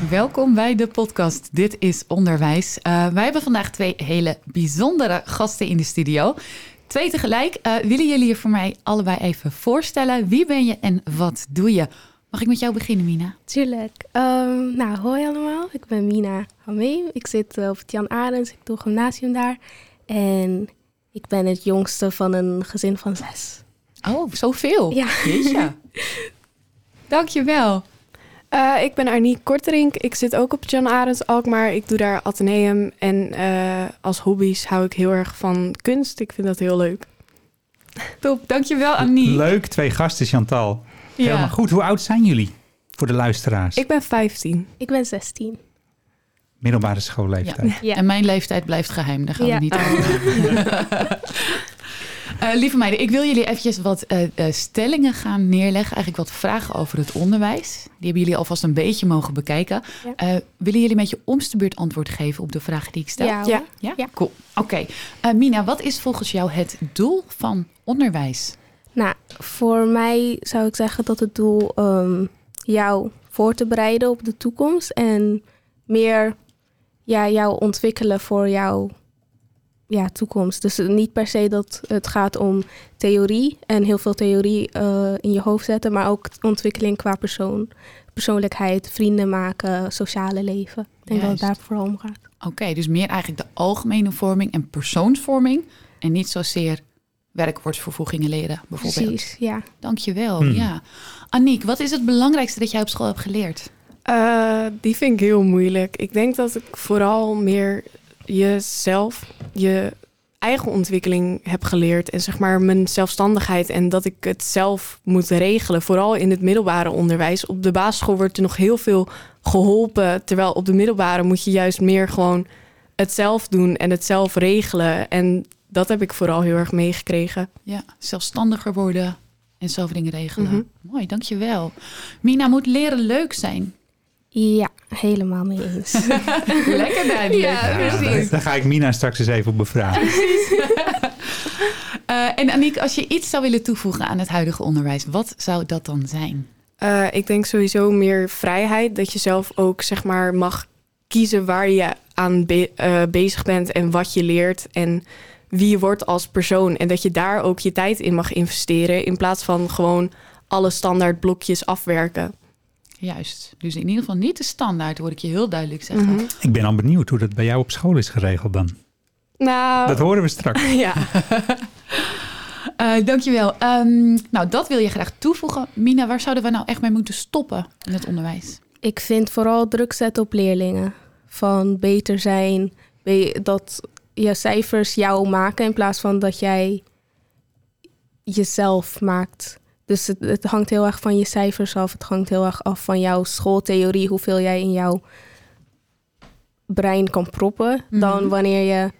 Welkom bij de podcast Dit is Onderwijs. Uh, wij hebben vandaag twee hele bijzondere gasten in de studio. Twee tegelijk. Uh, willen jullie je voor mij allebei even voorstellen? Wie ben je en wat doe je? Mag ik met jou beginnen, Mina? Tuurlijk. Um, nou, hoi allemaal. Ik ben Mina Hamee. Ik zit uh, op het Jan Arends. Ik doe gymnasium daar. En ik ben het jongste van een gezin van zes. Oh, zoveel? Ja. Jeetje. Dankjewel. Uh, ik ben Arnie Korterink. Ik zit ook op Jan Arends Alkmaar. Ik doe daar ateneum. En uh, als hobby's hou ik heel erg van kunst. Ik vind dat heel leuk. Top, dankjewel Annie. Leuk, twee gasten Chantal. Ja. Helemaal goed. Hoe oud zijn jullie voor de luisteraars? Ik ben 15. Ik ben 16. Middelbare schoolleeftijd. Ja. ja. En mijn leeftijd blijft geheim. Daar gaan we niet over. Uh, lieve meiden, ik wil jullie eventjes wat uh, uh, stellingen gaan neerleggen. Eigenlijk wat vragen over het onderwijs. Die hebben jullie alvast een beetje mogen bekijken. Ja. willen jullie met je omste beurt antwoord geven op de vragen die ik stel? Ja. Ja? ja? ja? Cool. Oké. Okay. Mina, wat is volgens jou het doel van onderwijs? Nou, voor mij zou ik zeggen dat het doel um, jou voor te bereiden op de toekomst. En meer ja, jou ontwikkelen voor jouw ja, toekomst. Dus niet per se dat het gaat om theorie en heel veel theorie uh, in je hoofd zetten, maar ook ontwikkeling qua persoon, persoonlijkheid, vrienden maken, sociale leven. Ik denk Juist. dat het daar vooral om gaat. Oké, okay, dus meer eigenlijk de algemene vorming en persoonsvorming en niet zozeer werkwoordsvervoegingen leren, bijvoorbeeld. Precies, ja. Dankjewel, hmm. ja. Aniek, wat is het belangrijkste dat jij op school hebt geleerd? Uh, die vind ik heel moeilijk. Ik denk dat ik vooral meer jezelf, je eigen ontwikkeling heb geleerd. En zeg maar mijn zelfstandigheid en dat ik het zelf moet regelen. Vooral in het middelbare onderwijs. Op de basisschool wordt er nog heel veel geholpen. Terwijl op de middelbare moet je juist meer gewoon het zelf doen en het zelf regelen. En dat heb ik vooral heel erg meegekregen. Ja, zelfstandiger worden en zelf dingen regelen. Mm -hmm. Mooi, dankjewel. Mina, moet leren leuk zijn? Ja, helemaal mee eens. Lekker duidelijk. Ja, precies. Daar ga ik Mina straks eens even op bevragen. Precies. uh, en Aniek, als je iets zou willen toevoegen aan het huidige onderwijs, wat zou dat dan zijn? Uh, ik denk sowieso meer vrijheid. Dat je zelf ook zeg maar mag kiezen waar je aan be uh, bezig bent en wat je leert. En wie je wordt als persoon. En dat je daar ook je tijd in mag investeren. In plaats van gewoon alle standaard blokjes afwerken. Juist. Dus in ieder geval niet de standaard, hoor ik je heel duidelijk zeggen. Mm -hmm. Ik ben al benieuwd hoe dat bij jou op school is geregeld dan. Nou... Dat horen we straks. ja. uh, dankjewel. Um, nou, dat wil je graag toevoegen. Mina, waar zouden we nou echt mee moeten stoppen in het onderwijs? Ik vind vooral druk zetten op leerlingen. Van beter zijn, dat je cijfers jou maken in plaats van dat jij jezelf maakt. Dus het, het, hangt heel erg van je cijfers af. Het hangt heel erg af van jouw schooltheorie, hoeveel jij in jouw brein kan proppen, mm -hmm. dan wanneer je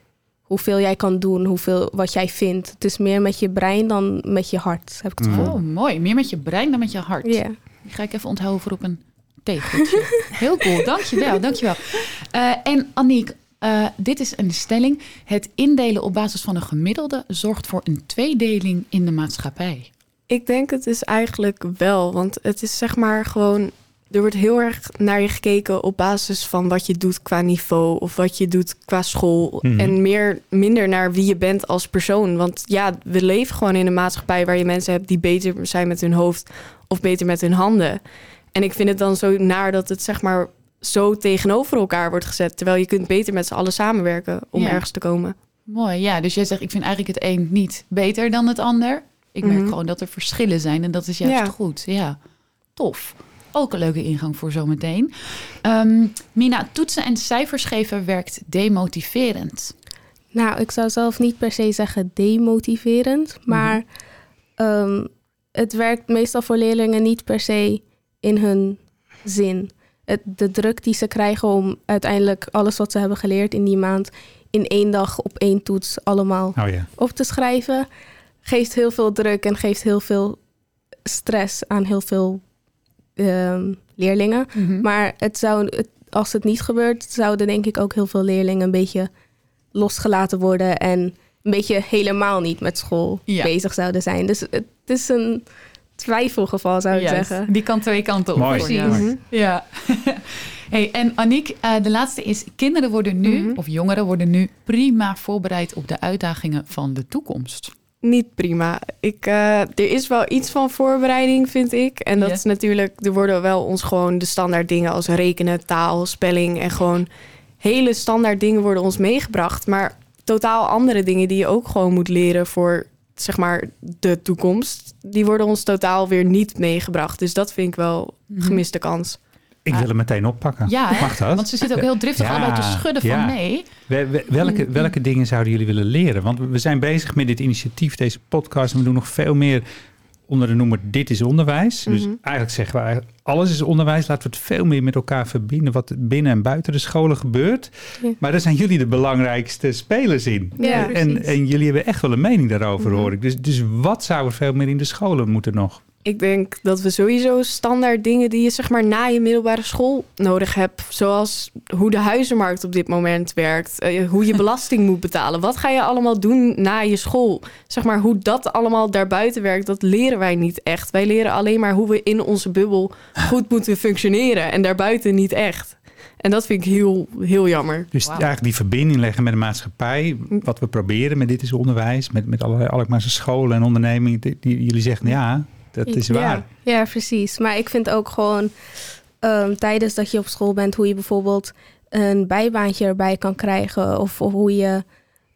hoeveel jij kan doen, hoeveel wat jij vindt. Het is meer met je brein dan met je hart, heb ik het gevoel. Oh, mooi. Meer met je brein dan met je hart. Ja. Yeah. Die ga ik even onthouden voor op een tegeltje. Heel cool, dankjewel, dankjewel. Uh, en Aniek, uh, dit is een stelling. Het indelen op basis van een gemiddelde zorgt voor een tweedeling in de maatschappij. Ik denk het is eigenlijk wel, want het is zeg maar gewoon... Er wordt heel erg naar je gekeken op basis van wat je doet qua niveau... of wat je doet qua school. Mm. En meer, minder naar wie je bent als persoon. Want ja, we leven gewoon in een maatschappij... waar je mensen hebt die beter zijn met hun hoofd... of beter met hun handen. En ik vind het dan zo naar dat het zeg maar zo tegenover elkaar wordt gezet. Terwijl je kunt beter met z'n allen samenwerken om ja. ergens te komen. Mooi, ja. Dus jij zegt, ik vind eigenlijk het een niet beter dan het ander... Ik merk mm-hmm. gewoon dat er verschillen zijn en dat is juist ja. goed. Ja, tof. Ook een leuke ingang voor zometeen. Um, Mina, toetsen en cijfers geven werkt demotiverend. Nou, ik zou zelf niet per se zeggen demotiverend, maar mm-hmm. um, het werkt meestal voor leerlingen niet per se in hun zin. het, de druk die ze krijgen om uiteindelijk alles wat ze hebben geleerd in die maand in één dag op één toets allemaal Oh ja. op te schrijven, geeft heel veel druk en geeft heel veel stress aan heel veel ehm, leerlingen. Mhm. Maar het zou, het, als het niet gebeurt, zouden denk ik ook heel veel leerlingen een beetje losgelaten worden en een beetje helemaal niet met school Ja. bezig zouden zijn. Dus het is een twijfelgeval, zou ik zeggen. Die kan twee kanten op. Mooi. Ja. hey, en Aniek, eh, de laatste is: kinderen worden nu, Mhm. of jongeren worden nu prima voorbereid op de uitdagingen van de toekomst. Niet prima. Ik, eh, er is wel iets van voorbereiding, vind ik. En dat is natuurlijk, er worden wel ons gewoon de standaard dingen als rekenen, taal, spelling en gewoon hele standaard dingen worden ons meegebracht. Maar totaal andere dingen die je ook gewoon moet leren voor zeg maar de toekomst, die worden ons totaal weer niet meegebracht. Dus dat vind ik wel Mhm. gemiste kans. Ik wil hem meteen oppakken. Ja? Mag dat? want ze zitten ook heel driftig allebei te schudden van nee. We- we- welke, Mm. welke dingen zouden jullie willen leren? Want we zijn bezig met dit initiatief, deze podcast. En we doen nog veel meer onder de noemer Dit is onderwijs. Dus Mhm. eigenlijk zeggen we eigenlijk, alles is onderwijs. Laten we het veel meer met elkaar verbinden. Wat binnen en buiten de scholen gebeurt. Ja. Maar daar zijn jullie de belangrijkste spelers in. Ja, en, en jullie hebben echt wel een mening daarover, Mhm. hoor ik. Dus, dus wat zou er veel meer in de scholen moeten nog? Ik denk dat we sowieso standaard dingen die je zeg maar na je middelbare school nodig hebt. Zoals hoe de huizenmarkt op dit moment werkt. eh, hoe je belasting moet betalen. Wat ga je allemaal doen na je school? Zeg maar hoe dat allemaal daarbuiten werkt, dat leren wij niet echt. Wij leren alleen maar hoe we in onze bubbel goed moeten functioneren. En daarbuiten niet echt. En dat vind ik heel, heel jammer. Dus eigenlijk die verbinding leggen met de maatschappij. Wat we proberen met Dit is Onderwijs. Met, met allerlei Alkmaarse scholen en ondernemingen. Die, die jullie zeggen, ja, dat is waar. Ja, ja, precies. Maar ik vind ook gewoon ehm, tijdens dat je op school bent, hoe je bijvoorbeeld een bijbaantje erbij kan krijgen. Of, of hoe je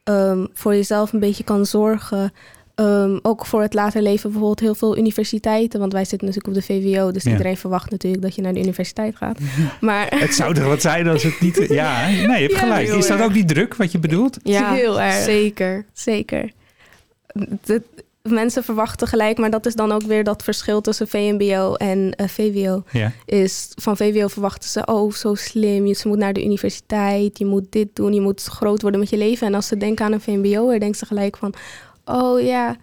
ehm, voor jezelf een beetje kan zorgen. Ehm, ook voor het later leven bijvoorbeeld heel veel universiteiten. Want wij zitten natuurlijk op de VWO. Dus Ja. iedereen verwacht natuurlijk dat je naar de universiteit gaat. Maar Het zou toch wat zijn als het niet... Ja, nee, je hebt Ja, gelijk. Is dat erg. ook die druk wat je bedoelt? Ja, Heel erg. zeker. Zeker. De, mensen verwachten gelijk, maar dat is dan ook weer dat verschil tussen VMBO en eh, VWO. Ja. Is van VWO verwachten ze, oh, zo slim, je moet naar de universiteit, je moet dit doen, je moet groot worden met je leven. En als ze denken aan een VMBO'er, denken ze gelijk van, oh ja,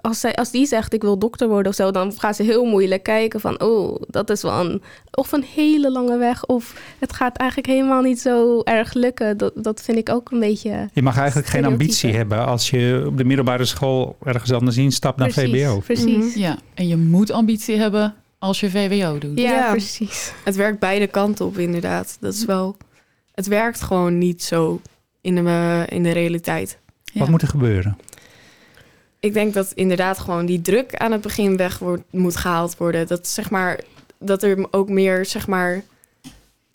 als, zij, als die zegt ik wil dokter worden of zo, dan gaan ze heel moeilijk kijken van, oh, dat is wel een, of een hele lange weg, of het gaat eigenlijk helemaal niet zo erg lukken. Dat, dat vind ik ook een beetje... Je mag eigenlijk geen ambitie hebben als je op de middelbare school ergens anders instapt naar Precies, VBO. Precies. Ja, en je moet ambitie hebben als je VWO doet. Ja, Ja. precies. Het werkt beide kanten op, inderdaad. Dat is wel. Het werkt gewoon niet zo in de, in de realiteit. Ja. Wat moet er gebeuren? Ik denk dat inderdaad gewoon die druk aan het begin weg wordt, moet gehaald worden. Dat zeg maar dat er ook meer zeg maar.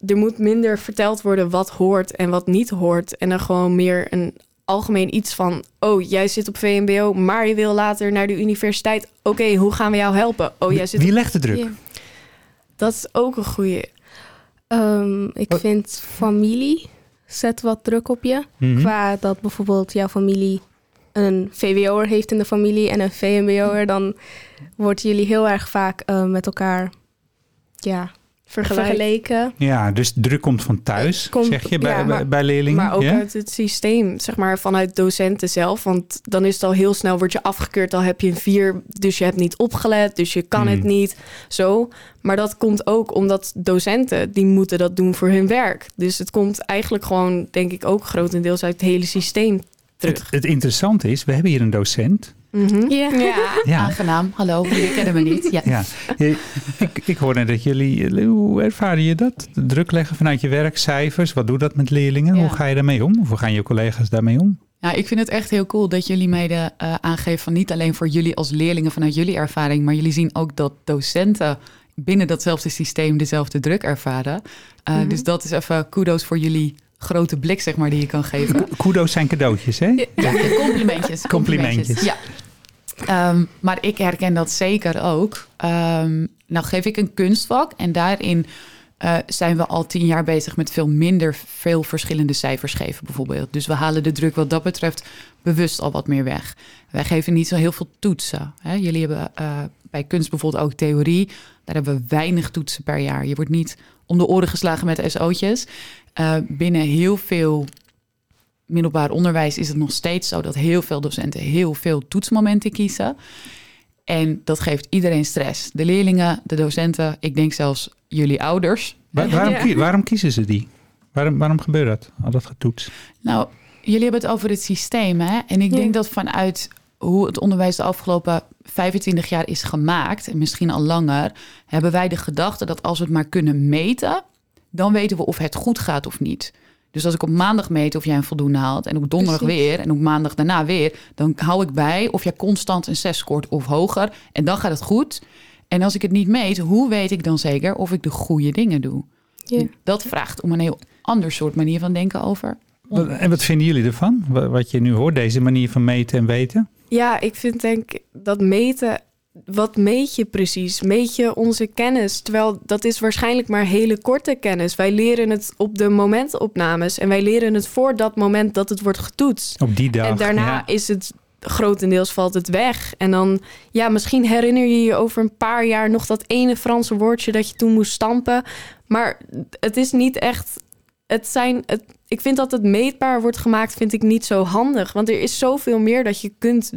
Er moet minder verteld worden wat hoort en wat niet hoort. En dan gewoon meer een algemeen iets van. Oh, jij zit op VMBO, maar je wil later naar de universiteit. Oké, hoe gaan we jou helpen? Oh, jij zit. Wie op- legt de druk? Ja. Dat is ook een goede. Ehm, ik Wat- vind familie zet wat druk op je. Mhm. Qua dat bijvoorbeeld jouw familie een VWO'er heeft in de familie en een VMBO'er, dan worden jullie heel erg vaak eh, met elkaar ja, Vergelijk. vergeleken. Ja, dus druk komt van thuis, Komt- zeg je, bij, ja, bij, maar- bij leerlingen? Maar ook ja? uit het systeem, zeg maar vanuit docenten zelf. Want dan is het al heel snel, word je afgekeurd, al heb je een vier, dus je hebt niet opgelet, dus je kan Hmm. het niet. Zo. Maar dat komt ook omdat docenten, die moeten dat doen voor hun werk. Dus het komt eigenlijk gewoon, denk ik, ook grotendeels uit het hele systeem terug. Het, het interessante is, we hebben hier een docent. Mhm. Ja. Ja, Aangenaam, hallo, jullie kennen me niet. Ja. ja. Ik, ik hoorde dat jullie, hoe ervaren je dat? Druk leggen vanuit je werk, cijfers, wat doet dat met leerlingen? Ja. Hoe ga je daarmee om? Of hoe gaan je collega's daarmee om? Ja, ik vind het echt heel cool dat jullie mede eh, aangeven van niet alleen voor jullie als leerlingen vanuit jullie ervaring, maar jullie zien ook dat docenten binnen datzelfde systeem dezelfde druk ervaren. Eh, Mhm. Dus dat is even kudo's voor jullie grote blik, zeg maar, die je kan geven. Kudo's zijn cadeautjes, hè? Ja, complimentjes. Complimentjes. Ja. Ehm, maar ik herken dat zeker ook. Ehm, nou geef ik een kunstvak en daarin uh, zijn we al tien jaar bezig met veel minder veel verschillende cijfers geven, bijvoorbeeld. Dus we halen de druk wat dat betreft bewust al wat meer weg. Wij geven niet zo heel veel toetsen. Hè? Jullie hebben uh, bij kunst bijvoorbeeld ook theorie. Daar hebben we weinig toetsen per jaar. Je wordt niet om de oren geslagen met SO'tjes. Uh, binnen heel veel middelbaar onderwijs is het nog steeds zo dat heel veel docenten heel veel toetsmomenten kiezen. En dat geeft iedereen stress. De leerlingen, de docenten, ik denk zelfs jullie ouders. waarom, waarom, kiezen ze die? Waarom, waarom gebeurt dat, al dat getoets? Nou, jullie hebben het over het systeem. Hè? En ik denk dat vanuit hoe het onderwijs de afgelopen 25 jaar is gemaakt, en misschien al langer, hebben wij de gedachte dat als we het maar kunnen meten, dan weten we of het goed gaat of niet. Dus als ik op maandag meet of jij een voldoende haalt en op donderdag weer en op maandag daarna weer, dan hou ik bij of jij constant een 6 scoort of hoger en dan gaat het goed. En als ik het niet meet, hoe weet ik dan zeker of ik de goede dingen doe? Dat vraagt om een heel ander soort manier van denken over. En wat vinden jullie ervan? Wat je nu hoort, deze manier van meten en weten? Ja, ik vind denk dat meten wat meet je precies? Meet je onze kennis? Terwijl dat is waarschijnlijk maar hele korte kennis. Wij leren het op de momentopnames en wij leren het voor dat moment dat het wordt getoetst. Op die dag. En daarna is het grotendeels valt het weg. En dan, ja, misschien herinner je je over een paar jaar nog dat ene Franse woordje dat je toen moest stampen. Maar het is niet echt. Het zijn. Het, ik vind dat het meetbaar wordt gemaakt, vind ik niet zo handig. Want er is zoveel meer dat je kunt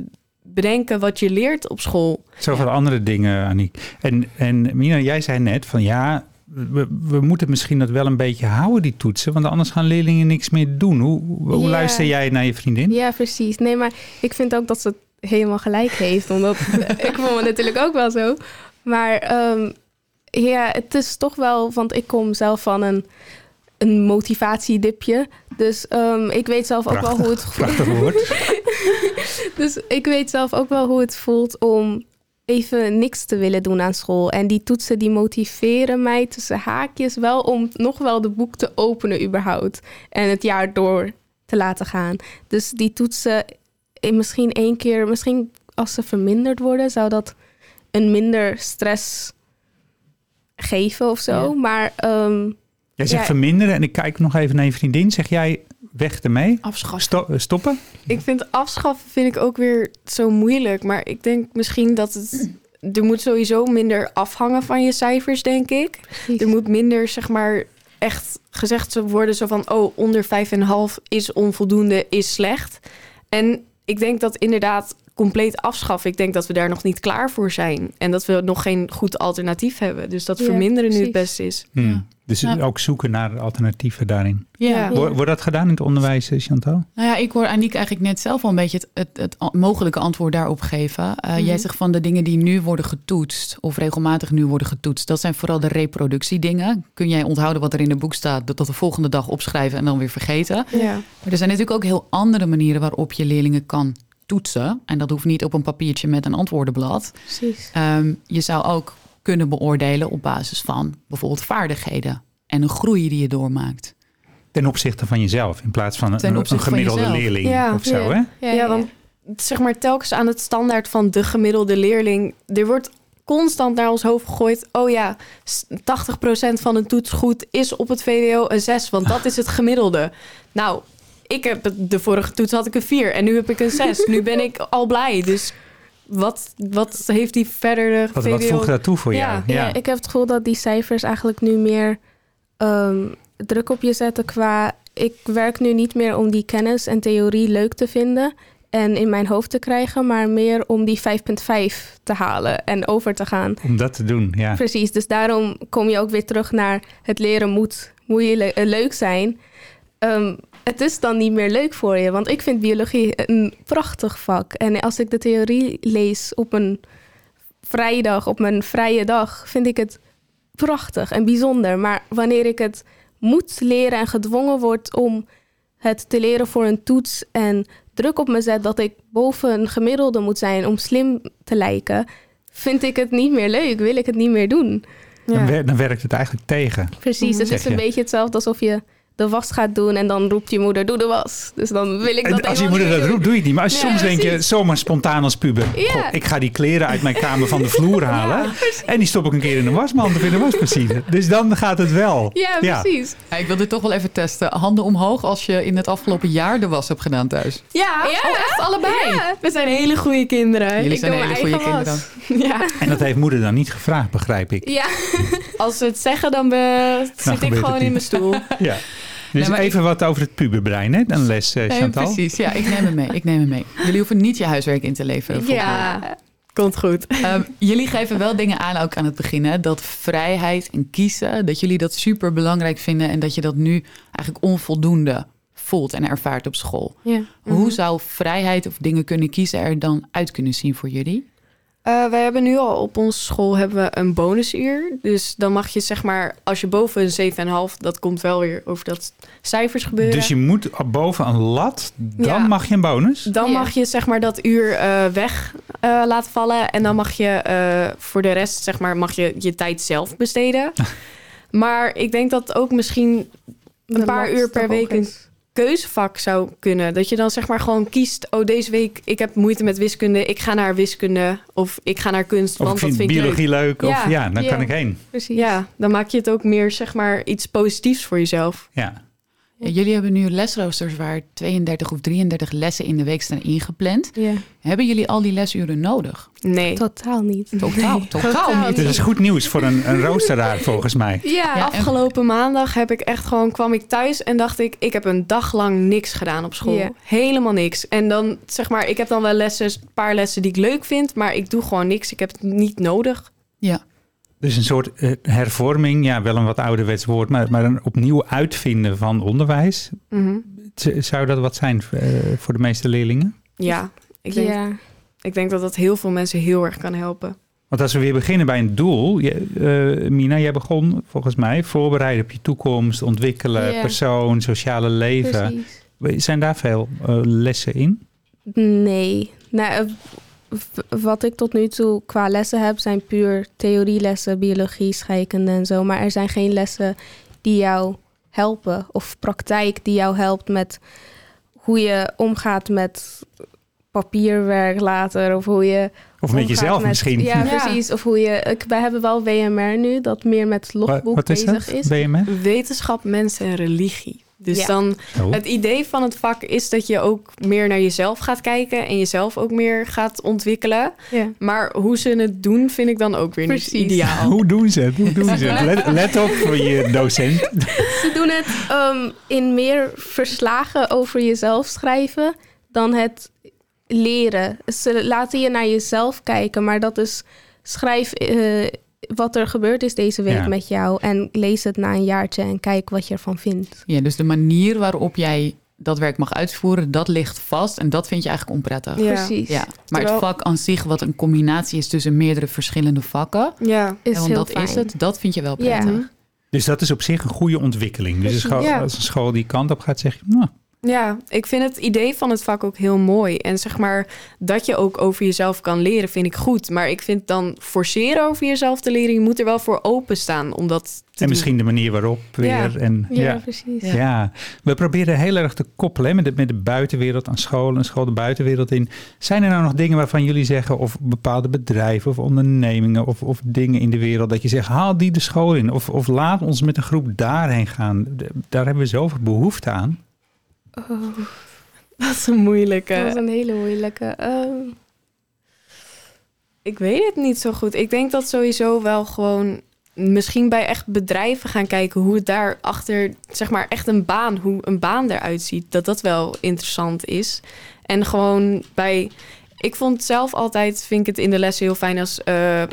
bedenken wat je leert op school. Zoveel andere dingen, Aniek. En, en Mina, jij zei net van ja, we, we, moeten misschien dat wel een beetje houden, die toetsen. Want anders gaan leerlingen niks meer doen. Hoe, hoe luister jij naar je vriendin? Ja, precies. Nee, maar ik vind ook dat ze het helemaal gelijk heeft. Omdat ik vond het natuurlijk ook wel zo. Maar um, ja, het is toch wel... Want ik kom zelf van een, een motivatiedipje. Dus um, ik weet zelf ook wel hoe het... Prachtig woord. dus ik weet zelf ook wel hoe het voelt om even niks te willen doen aan school. En die toetsen die motiveren mij tussen haakjes wel om nog wel de boek te openen überhaupt. En het jaar door te laten gaan. Dus die toetsen eh, misschien één keer, misschien als ze verminderd worden, zou dat een minder stress geven of zo. Maar um, Jij zegt verminderen en ik kijk nog even naar je vriendin. Zeg jij weg ermee? Afschaffen. Eh, stoppen? Ik vind afschaffen vind ik ook weer zo moeilijk. Maar ik denk misschien dat het... Er moet sowieso minder afhangen van je cijfers, denk ik. Er moet minder, zeg maar, echt gezegd worden zo van... oh, onder 5,5 is onvoldoende, is slecht. En ik denk dat inderdaad compleet afschaffen. Ik denk dat we daar nog niet klaar voor zijn. En dat we nog geen goed alternatief hebben. Dus dat verminderen nu het beste is. Hmm. Dus ook zoeken naar alternatieven daarin. Ja. Wordt dat gedaan in het onderwijs, eh, Chantal? Nou ja, ik hoor Aniek eigenlijk net zelf al een beetje het, het, het mogelijke antwoord daarop geven. Uh, Jij zegt van de dingen die nu worden getoetst, of regelmatig nu worden getoetst, dat zijn vooral de reproductiedingen. Kun jij onthouden wat er in het boek staat, dat, dat de volgende dag opschrijven en dan weer vergeten? Ja. Maar er zijn natuurlijk ook heel andere manieren waarop je leerlingen kan toetsen. En dat hoeft niet op een papiertje met een antwoordenblad. Precies. Um, je zou ook kunnen beoordelen op basis van bijvoorbeeld vaardigheden en een groei die je doormaakt. Ten opzichte van jezelf, in plaats van een, een gemiddelde leerling ja, of zo, ja. hè? Ja, want zeg maar telkens aan het standaard van de gemiddelde leerling. Er wordt constant naar ons hoofd gegooid. Oh ja, 80% van een toets goed is op het VWO een 6, want dat is het gemiddelde. Nou, ik heb de vorige toets had ik een 4 en nu heb ik een 6. nu ben ik al blij. Dus wat, wat heeft die verder de wat, wat voegt dat toe voor jou? Ja. ja. ik heb het gevoel dat die cijfers eigenlijk nu meer um, druk op je zetten qua... Ik werk nu niet meer om die kennis en theorie leuk te vinden en in mijn hoofd te krijgen, maar meer om die 5.5 te halen en over te gaan. Om dat te doen, ja. Precies, dus daarom kom je ook weer terug naar het leren moet, moet je le leuk zijn. Um, het is dan niet meer leuk voor je. Want ik vind biologie een prachtig vak. En als ik de theorie lees op een vrijdag, op mijn vrije dag, vind ik het prachtig en bijzonder. Maar wanneer ik het moet leren en gedwongen word om het te leren voor een toets en druk op me zet dat ik boven een gemiddelde moet zijn om slim te lijken, vind ik het niet meer leuk. Wil ik het niet meer doen. Ja. Dan, werkt het eigenlijk tegen. Precies, het is een beetje hetzelfde alsof je de was gaat doen en dan roept je moeder, doe de was. Dus dan wil ik dat als je moeder dat roept, doe je het niet. Maar als Ja, soms denk je zomaar spontaan als puber. Ja. Goh, ik ga die kleren uit mijn kamer van de vloer halen. en die stop ik een keer in de wasmand of in de wasmachine. Dus dan gaat het wel. Ja, precies. Ja, ik wil dit toch wel even testen. Handen omhoog als je in het afgelopen jaar de was hebt gedaan thuis. Ja, Ja, Oh, echt allebei? Ja. we zijn hele goede kinderen. Jullie Ik zijn doe hele mijn goede eigen kinderen. Ja, En dat heeft moeder dan niet gevraagd, begrijp ik. Ja. als ze het zeggen, dan be- zit ik gewoon in mijn stoel. Ja. Dus Nee, even wat over het puberbrein, hè? Een les, eh, Nee, Chantal. precies. Ja, ik neem hem mee. Ik neem hem mee. Jullie hoeven niet je huiswerk in te leveren. Ja, komt goed. Ehm, jullie geven wel dingen aan, ook aan het begin, hè, dat vrijheid en kiezen, dat jullie dat super belangrijk vinden en dat je dat nu eigenlijk onvoldoende voelt en ervaart op school. Ja. Hoe zou vrijheid of dingen kunnen kiezen er dan uit kunnen zien voor jullie? Eh, wij hebben nu al op onze school hebben we een bonusuur. Dus dan mag je zeg maar, als je boven een 7,5, dat komt wel weer over dat cijfers gebeuren. Dus je moet boven een lat, dan Ja. mag je een bonus. Dan Ja. mag je zeg maar dat uur eh, weg eh, laten vallen. En dan mag je eh, voor de rest zeg maar mag je je tijd zelf besteden. maar ik denk dat ook misschien De paar uur per week een-. Keuzevak zou kunnen. Dat je dan zeg maar gewoon kiest... oh, deze week ik heb moeite met wiskunde. Ik ga naar wiskunde. Of ik ga naar kunst, Of ik want dat vind vind ik leuk. biologie leuk. Of Ja. ja, dan Ja. kan ik heen. Precies. Ja, dan maak je het ook meer zeg maar iets positiefs voor jezelf. Ja. Ja, jullie hebben nu lesroosters waar 32 of 33 lessen in de week staan ingepland. Ja. Hebben jullie al die lesuren nodig? Nee. Totaal niet. Totaal, totaal, Totaal niet. Dit is goed nieuws voor een, een roosteraar volgens mij. Ja, Ja, en- Afgelopen maandag heb ik echt gewoon kwam ik thuis en dacht ik, ik heb een dag lang niks gedaan op school. Ja. Helemaal niks. En dan zeg maar, ik heb dan wel lessen, een paar lessen die ik leuk vind, maar ik doe gewoon niks. Ik heb het niet nodig. Ja. Dus een soort eh, hervorming, ja, wel een wat ouderwets woord, maar, maar een opnieuw uitvinden van onderwijs. Mhm. Z- Zou dat wat zijn eh, voor de meeste leerlingen? Ja, ik denk, ja. ik denk dat dat heel veel mensen heel erg kan helpen. Want als we weer beginnen bij een doel, je, eh, Mina, jij begon volgens mij voorbereiden op je toekomst, ontwikkelen, persoon, sociale leven. Precies. Zijn daar veel lessen in? Nee. Nou, wat ik tot nu toe qua lessen heb, zijn puur theorielessen, biologie, scheikunde en zo. Maar er zijn geen lessen die jou helpen. Of praktijk die jou helpt met hoe je omgaat met papierwerk later. Of hoe je. Of met jezelf met- misschien? Ja, Ja. precies. Of hoe je. Ik, wij hebben wel WMR nu, dat meer met logboek wat is bezig dat? is. BMR? Wetenschap, mensen en religie. Dus Ja. dan Oh. het idee van het vak is dat je ook meer naar jezelf gaat kijken en jezelf ook meer gaat ontwikkelen. Ja. Maar hoe ze het doen, vind ik dan ook weer Precies. niet ideaal. Hoe doen ze het? Hoe doen ze het? Let, let op voor je docent. Ze doen het ehm, in meer verslagen over jezelf schrijven dan het leren. Ze laten je naar jezelf kijken, maar dat is schrijf eh, wat er gebeurd is deze week Ja. met jou en lees het na een jaartje en kijk wat je ervan vindt. Ja, dus de manier waarop jij dat werk mag uitvoeren, dat ligt vast en dat vind je eigenlijk onprettig. Ja. Precies. Ja, maar Terwijl- het vak aan zich, wat een combinatie is tussen meerdere verschillende vakken, Ja, Is en want dat fijn. is het, dat vind je wel Ja. prettig. Dus dat is op zich een goede ontwikkeling. Dus een school, Ja. als een school die kant op gaat, zeg je... Nou, ja, ik vind het idee van het vak ook heel mooi. En zeg maar, dat je ook over jezelf kan leren, vind ik goed. Maar ik vind dan forceren over jezelf te leren, je moet er wel voor openstaan om dat te en doen. misschien de manier waarop weer. Ja. En, Ja, ja. precies. Ja. Ja. we proberen heel erg te koppelen hè, met, de, met de buitenwereld aan school en school de buitenwereld in. Zijn er nou nog dingen waarvan jullie zeggen, of bepaalde bedrijven of ondernemingen of, of dingen in de wereld, dat je zegt, haal die de school in of, of laat ons met een groep daarheen gaan. Daar hebben we zoveel behoefte aan. Oh, Dat is een moeilijke. dat is een hele moeilijke. Ehm, Ik weet het niet zo goed. Ik denk dat sowieso wel gewoon misschien bij echt bedrijven gaan kijken hoe het daar achter, zeg maar, echt een baan, hoe een baan eruit ziet. Dat dat wel interessant is. En gewoon bij, ik vond zelf altijd, vind ik het in de lessen heel fijn als eh, eh,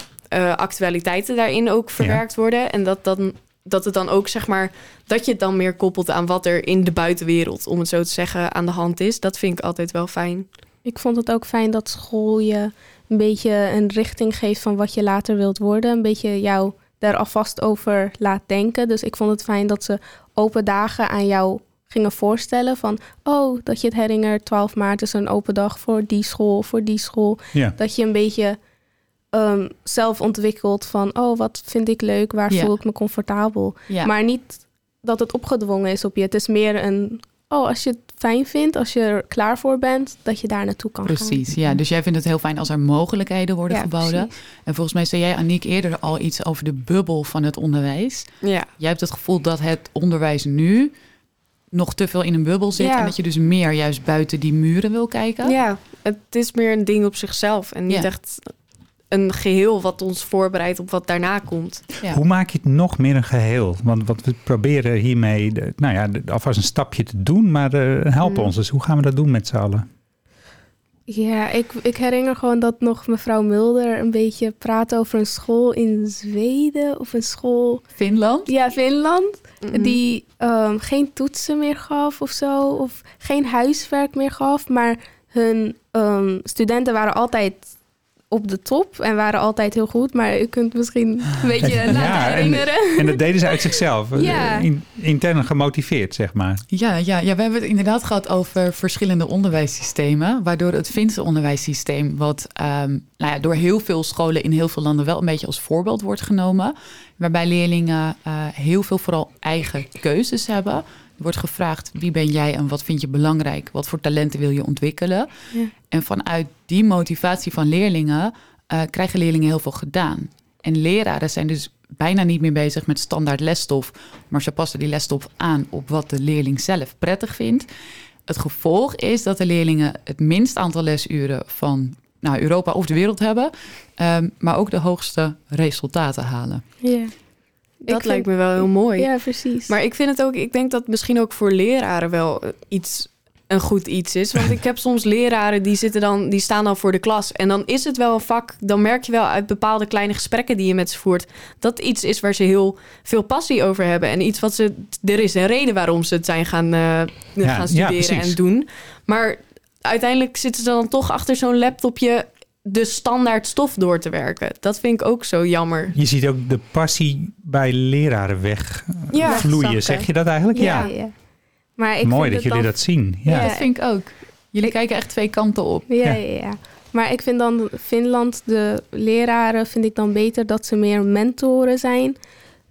actualiteiten daarin ook verwerkt worden. En dat dan dat het dan ook zeg maar dat je het dan meer koppelt aan wat er in de buitenwereld, om het zo te zeggen, aan de hand is. Dat vind ik altijd wel fijn. Ik vond het ook fijn dat school je een beetje een richting geeft van wat je later wilt worden. Een beetje jou daar alvast over laat denken. Dus ik vond het fijn dat ze open dagen aan jou gingen voorstellen. Van, oh, dat je het herinnert, 12 maart is een open dag voor die school, voor die school. Ja. Dat je een beetje ehm, zelf ontwikkelt van, oh, wat vind ik leuk, waar Ja. voel ik me comfortabel. Ja. Maar niet dat het opgedwongen is op je. Het is meer een, oh, als je het fijn vindt, als je er klaar voor bent, dat je daar naartoe kan gaan. Precies, ja. Dus jij vindt het heel fijn als er mogelijkheden worden Ja, geboden. precies. En volgens mij zei jij, Aniek, eerder al iets over de bubbel van het onderwijs. Ja. Jij hebt het gevoel dat het onderwijs nu nog te veel in een bubbel zit. Ja. En dat je dus meer juist buiten die muren wil kijken. ja, het is meer een ding op zichzelf. En niet Ja. echt een geheel wat ons voorbereidt op wat daarna komt. Ja. Hoe maak je het nog meer een geheel? Want wat we proberen hiermee, de- nou ja, de- alvast een stapje te doen, maar eh, help Mm. ons. Dus hoe gaan we dat doen met z'n allen? Ja, ik, ik herinner gewoon dat nog mevrouw Mulder een beetje praatte over een school in Zweden of een school, Finland? ja, Finland, die ehm, geen toetsen meer gaf of zo, of geen huiswerk meer gaf, maar hun ehm, studenten waren altijd op de top en waren altijd heel goed, maar u kunt misschien een beetje Ja, laten en- herinneren. En dat deden ze uit zichzelf, Ja. in- intern gemotiveerd, zeg maar. Ja, ja, ja, we hebben het inderdaad gehad over verschillende onderwijssystemen. Waardoor het Finse onderwijssysteem, wat ehm, nou ja, door heel veel scholen in heel veel landen wel een beetje als voorbeeld wordt genomen. Waarbij leerlingen eh, heel veel vooral eigen keuzes hebben. Wordt gevraagd wie ben jij en wat vind je belangrijk? Wat voor talenten wil je ontwikkelen? Ja. En vanuit die motivatie van leerlingen eh, krijgen leerlingen heel veel gedaan. En leraren zijn dus bijna niet meer bezig met standaard lesstof, maar ze passen die lesstof aan op wat de leerling zelf prettig vindt. Het gevolg is dat de leerlingen het minst aantal lesuren van nou, Europa of de wereld hebben, ehm, maar ook de hoogste resultaten halen. Ja. Dat lijkt me wel heel mooi. Ja, precies. Maar ik vind het ook, ik denk dat misschien ook voor leraren wel eh, iets een goed iets is. Want ik heb soms leraren die zitten dan, die staan dan voor de klas. En dan is het wel een vak. Dan merk je wel uit bepaalde kleine gesprekken die je met ze voert. Dat iets is waar ze heel veel passie over hebben. En iets wat ze. Er is een reden waarom ze het zijn gaan, eh, ja, gaan studeren en doen. Maar uiteindelijk zitten ze dan toch achter zo'n laptopje de standaard stof door te werken. Dat vind ik ook zo jammer. Je ziet ook de passie bij leraren wegvloeien. Ja. Wegzakken. zeg je dat eigenlijk? Ja. ja. Maar ik Mooi vind dat jullie dan dat zien. Ja. Ja. Dat vind ik ook. Jullie Ik- kijken echt twee kanten op. Ja, Ja. ja. ja, Maar ik vind dan Finland, de leraren, vind ik dan beter dat ze meer mentoren zijn.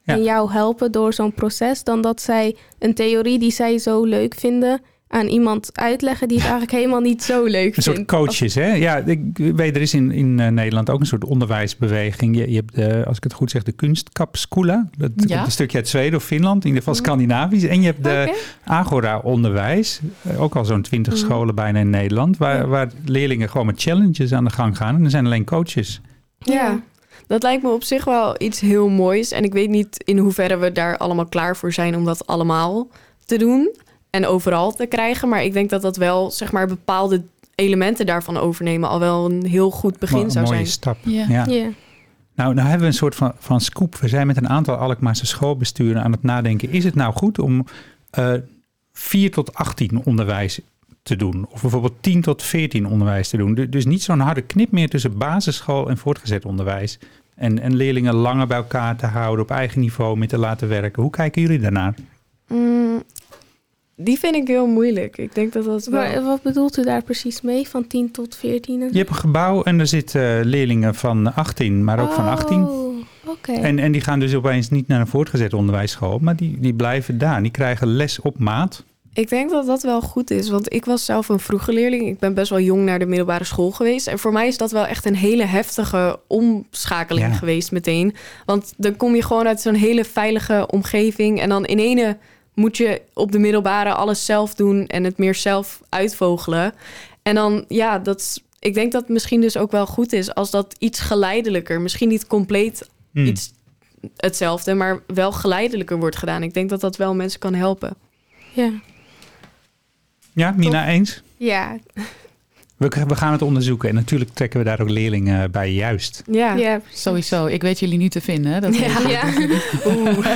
Ja. En jou helpen door zo'n proces. Dan dat zij een theorie die zij zo leuk vinden aan iemand uitleggen die het eigenlijk helemaal niet zo leuk Een soort vindt. coaches, hè? Ja, ik weet, er is in, in eh, Nederland ook een soort onderwijsbeweging. Je, je hebt, de, als ik het goed zeg, de kunstkapskula. Dat Ja. komt een stukje uit Zweden of Finland, in ieder geval Scandinavisch. En je hebt de. Agora-onderwijs, eh, ook al zo'n twintig Mhm. scholen bijna in Nederland, waar, Ja. waar leerlingen gewoon met challenges aan de gang gaan. En er zijn alleen coaches. Ja. Dat lijkt me op zich wel iets heel moois. En ik weet niet in hoeverre we daar allemaal klaar voor zijn om dat allemaal te doen en overal te krijgen. Maar ik denk dat dat wel, zeg maar, bepaalde elementen daarvan overnemen al wel een heel goed begin Mo- zou mooie zijn. stap. Ja. Ja. Ja. Nou, nou hebben we een soort van, van scoop. We zijn met een aantal Alkmaarse schoolbesturen aan het nadenken. Is het nou goed om eh 4 tot 18 onderwijs te doen? Of bijvoorbeeld 10 tot 14 onderwijs te doen? Du- Dus niet zo'n harde knip meer tussen basisschool en voortgezet onderwijs. En, en leerlingen langer bij elkaar te houden, op eigen niveau mee te laten werken. Hoe kijken jullie daarnaar? Mm, die vind ik heel moeilijk. Ik denk dat dat wel... Maar wat bedoelt u daar precies mee, van 10 tot 14? en zo? Je hebt een gebouw en er zitten leerlingen van 18, maar ook van 18. Oh, oké. En, en die gaan dus opeens niet naar een voortgezet onderwijsschool, maar die, die blijven daar. Die krijgen les op maat. Ik denk dat dat wel goed is, want ik was zelf een vroege leerling. Ik ben best wel jong naar de middelbare school geweest. En voor mij is dat wel echt een hele heftige omschakeling Ja. geweest meteen. Want dan kom je gewoon uit zo'n hele veilige omgeving. En dan in ene moet je op de middelbare alles zelf doen en het meer zelf uitvogelen. En dan, ja, dat is- ik denk dat het misschien dus ook wel goed is als dat iets geleidelijker, misschien niet compleet Hmm. iets hetzelfde, maar wel geleidelijker wordt gedaan. Ik denk dat dat wel mensen kan helpen. Ja. Ja, Mina, eens? Ja. We, we gaan het onderzoeken en natuurlijk trekken we daar ook leerlingen bij juist. Ja. Sowieso. Ik weet jullie nu te vinden. Dat. Ja. Oeh.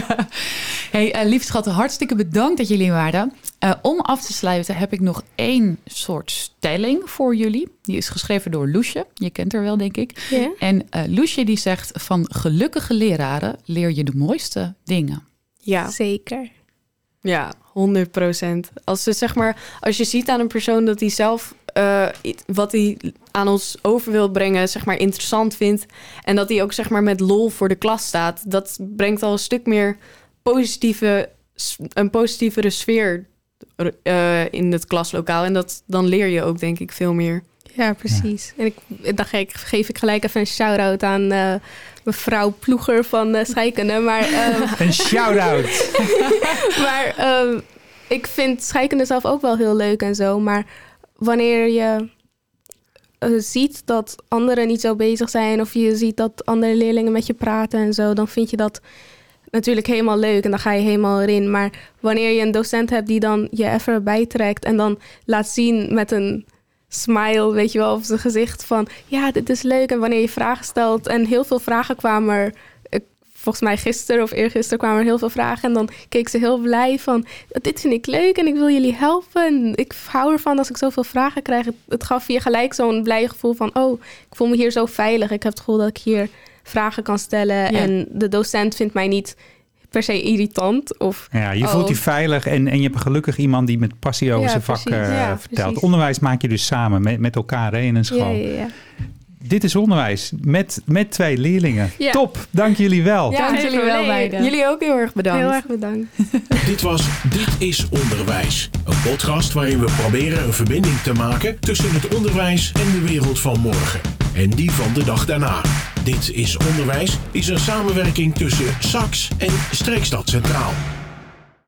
Hey, uh, lieve schatten, hartstikke bedankt dat jullie waren. Uh, om af te sluiten heb ik nog één soort stelling voor jullie. Die is geschreven door Loesje. Je kent haar wel, denk ik. Ja. En uh, Loesje die zegt... van gelukkige leraren leer je de mooiste dingen. Ja. Zeker. Ja, 100 procent. Als, ze, zeg maar, als je ziet aan een persoon dat hij zelf uh, wat hij aan ons over wil brengen, zeg maar, interessant vindt. En dat hij ook zeg maar met lol voor de klas staat. Dat brengt al een stuk meer positieve een positievere sfeer uh, in het klaslokaal. En dat, dan leer je ook, denk ik, veel meer. Ja, precies. En ik, dan geef ik gelijk even een shout-out aan uh, mevrouw Ploeger van uh, Scheikunde. Maar, uh, een shout-out! maar ehm, ik vind Scheikunde zelf ook wel heel leuk en zo. Maar wanneer je ziet dat anderen niet zo bezig zijn... of je ziet dat andere leerlingen met je praten en zo... dan vind je dat natuurlijk helemaal leuk en dan ga je helemaal erin. Maar wanneer je een docent hebt die dan je even bijtrekt... en dan laat zien met een smile, weet je wel, op zijn gezicht van... ja, dit is leuk. En wanneer je vragen stelt en heel veel vragen kwamen er... Volgens mij gisteren of eergisteren kwamen er heel veel vragen. En dan keek ze heel blij van... dit vind ik leuk en ik wil jullie helpen. ik hou ervan als ik zoveel vragen krijg. Het, gaf je gelijk zo'n blij gevoel van... oh, ik voel me hier zo veilig. Ik heb het gevoel dat ik hier vragen kan stellen. En de docent vindt mij niet per se irritant. Of, ja, je voelt je veilig en, en je hebt gelukkig iemand die met passie over zijn vak uh, vertelt. Onderwijs maak je dus samen met, met elkaar hè, in een school. Ja, Dit is onderwijs met, met twee leerlingen. Top, dank jullie wel. Ja, dank jullie wel beiden. Jullie ook heel erg bedankt. Heel erg bedankt. Dit was Dit is Onderwijs. Een podcast waarin we proberen een verbinding te maken tussen het onderwijs en de wereld van morgen. En die van de dag daarna. Dit is Onderwijs is een samenwerking tussen SAX en Streekstad Centraal.